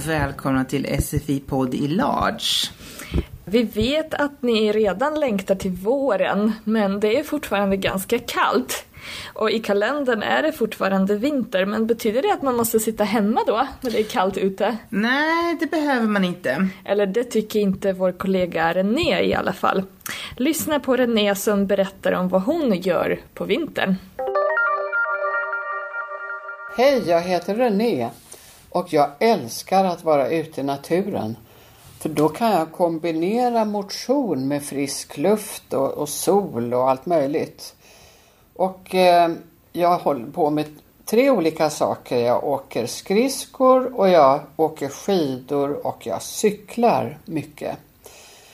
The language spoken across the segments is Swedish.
och välkomna till SFI-podd i Large. Vi vet att ni redan längtar till våren, men det är fortfarande ganska kallt. Och i kalendern är det fortfarande vinter, men betyder det att man måste sitta hemma då, när det är kallt ute? Nej, det behöver man inte. Eller det tycker inte vår kollega René i alla fall. Lyssna på René som berättar om vad hon gör på vintern. Hej, jag heter René och jag älskar att vara ute i naturen. För då kan jag kombinera motion med frisk luft och, och sol och allt möjligt. Och eh, jag håller på med tre olika saker. Jag åker skridskor och jag åker skidor och jag cyklar mycket.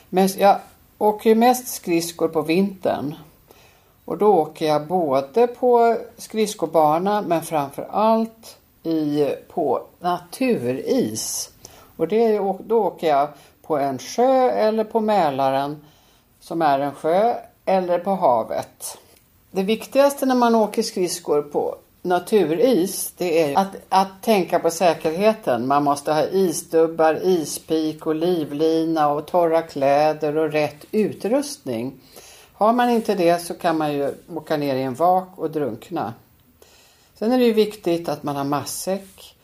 Men jag åker mest skridskor på vintern. Och då åker jag både på skridskobana men framför allt i, på naturis. Och det, då åker jag på en sjö eller på Mälaren som är en sjö eller på havet. Det viktigaste när man åker skridskor på naturis det är att, att tänka på säkerheten. Man måste ha isdubbar, ispik och livlina och torra kläder och rätt utrustning. Har man inte det så kan man ju åka ner i en vak och drunkna. Sen är det ju viktigt att man har matsäck,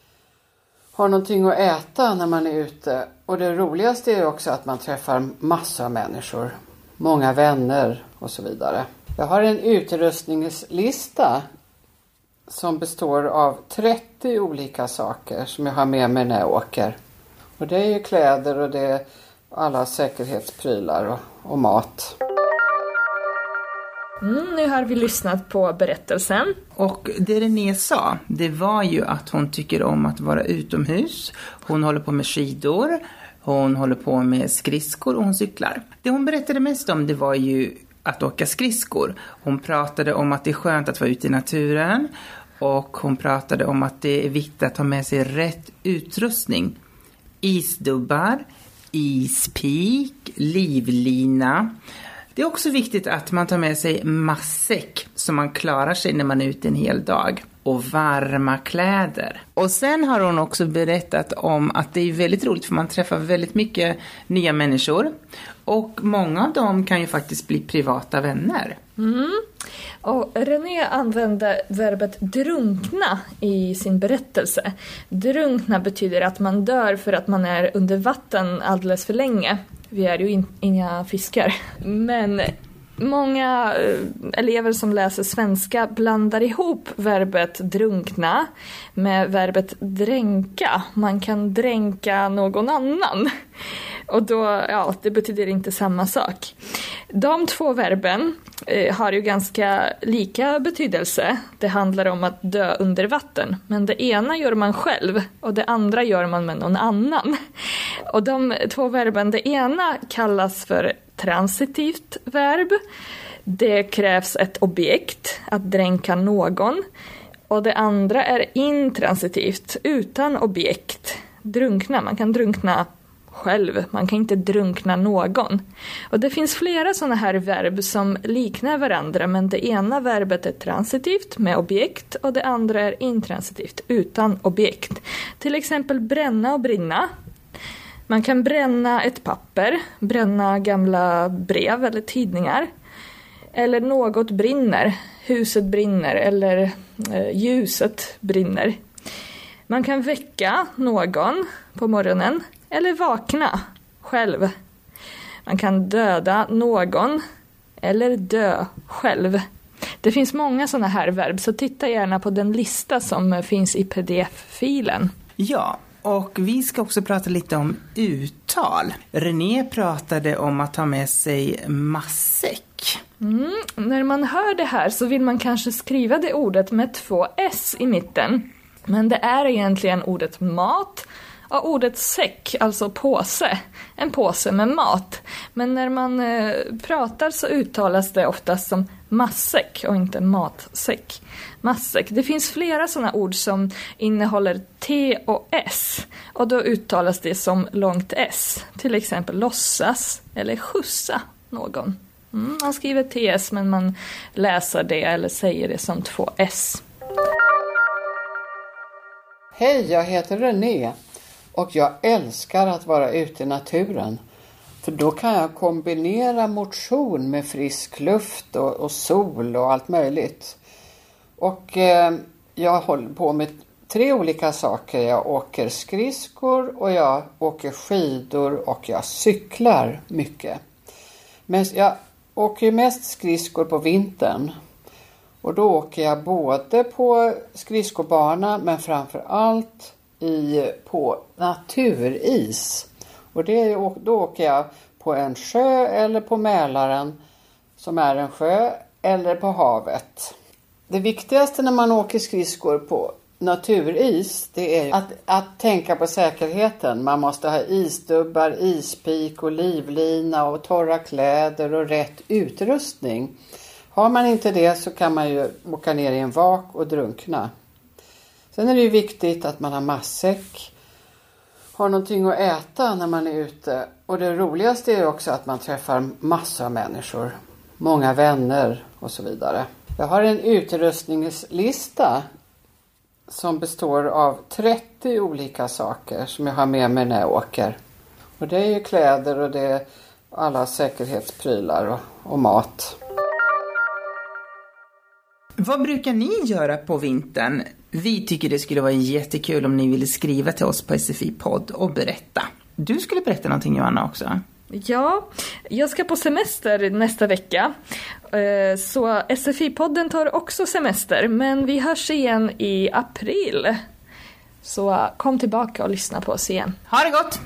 har någonting att äta när man är ute. Och det roligaste är också att man träffar massor av människor, många vänner och så vidare. Jag har en utrustningslista som består av 30 olika saker som jag har med mig när jag åker. Och det är ju kläder och det är alla säkerhetsprylar och, och mat. Mm, nu har vi lyssnat på berättelsen. Och det René sa, det var ju att hon tycker om att vara utomhus. Hon håller på med skidor, hon håller på med skridskor och hon cyklar. Det hon berättade mest om det var ju att åka skridskor. Hon pratade om att det är skönt att vara ute i naturen och hon pratade om att det är viktigt att ha med sig rätt utrustning. Isdubbar, ispik, livlina. Det är också viktigt att man tar med sig matsäck så man klarar sig när man är ute en hel dag. Och varma kläder. Och sen har hon också berättat om att det är väldigt roligt för man träffar väldigt mycket nya människor. Och många av dem kan ju faktiskt bli privata vänner. Mm. Och René använde verbet drunkna i sin berättelse. Drunkna betyder att man dör för att man är under vatten alldeles för länge. Vi är ju in, inga fiskar. Men många eh, elever som läser svenska blandar ihop verbet drunkna med verbet dränka. Man kan dränka någon annan. Och då, ja, det betyder inte samma sak. De två verben eh, har ju ganska lika betydelse. Det handlar om att dö under vatten. Men det ena gör man själv och det andra gör man med någon annan. Och de två verben, det ena kallas för transitivt verb. Det krävs ett objekt, att dränka någon. Och det andra är intransitivt, utan objekt. Drunkna, man kan drunkna själv. Man kan inte drunkna någon. Och det finns flera sådana här verb som liknar varandra men det ena verbet är transitivt med objekt och det andra är intransitivt utan objekt. Till exempel bränna och brinna. Man kan bränna ett papper, bränna gamla brev eller tidningar. Eller något brinner, huset brinner eller eh, ljuset brinner. Man kan väcka någon på morgonen eller vakna själv. Man kan döda någon eller dö själv. Det finns många sådana här verb, så titta gärna på den lista som finns i pdf-filen. Ja, och vi ska också prata lite om uttal. René pratade om att ta med sig matsäck. Mm, när man hör det här så vill man kanske skriva det ordet med två s i mitten. Men det är egentligen ordet mat av ordet säck, alltså påse, en påse med mat. Men när man eh, pratar så uttalas det oftast som massäck och inte matsäck. Massäck. Det finns flera sådana ord som innehåller T och S och då uttalas det som långt S. Till exempel låtsas eller skjutsa någon. Mm, man skriver TS men man läser det eller säger det som två S. Hej, jag heter René och jag älskar att vara ute i naturen. För då kan jag kombinera motion med frisk luft och, och sol och allt möjligt. Och eh, jag håller på med tre olika saker. Jag åker skridskor och jag åker skidor och jag cyklar mycket. Men jag åker ju mest skridskor på vintern. Och då åker jag både på skridskobana men framför allt i, på naturis. Och det, då åker jag på en sjö eller på Mälaren som är en sjö eller på havet. Det viktigaste när man åker skridskor på naturis det är att, att tänka på säkerheten. Man måste ha isdubbar, ispik och livlina och torra kläder och rätt utrustning. Har man inte det så kan man ju åka ner i en vak och drunkna. Sen är det ju viktigt att man har matsäck, har någonting att äta när man är ute. Och det roligaste är också att man träffar massor av människor, många vänner och så vidare. Jag har en utrustningslista som består av 30 olika saker som jag har med mig när jag åker. Och det är ju kläder och det är alla säkerhetsprylar och, och mat. Vad brukar ni göra på vintern? Vi tycker det skulle vara jättekul om ni ville skriva till oss på SFI-podd och berätta. Du skulle berätta någonting Johanna också. Ja, jag ska på semester nästa vecka. Eh, så SFI-podden tar också semester, men vi hörs igen i april. Så kom tillbaka och lyssna på oss igen. Ha det gott!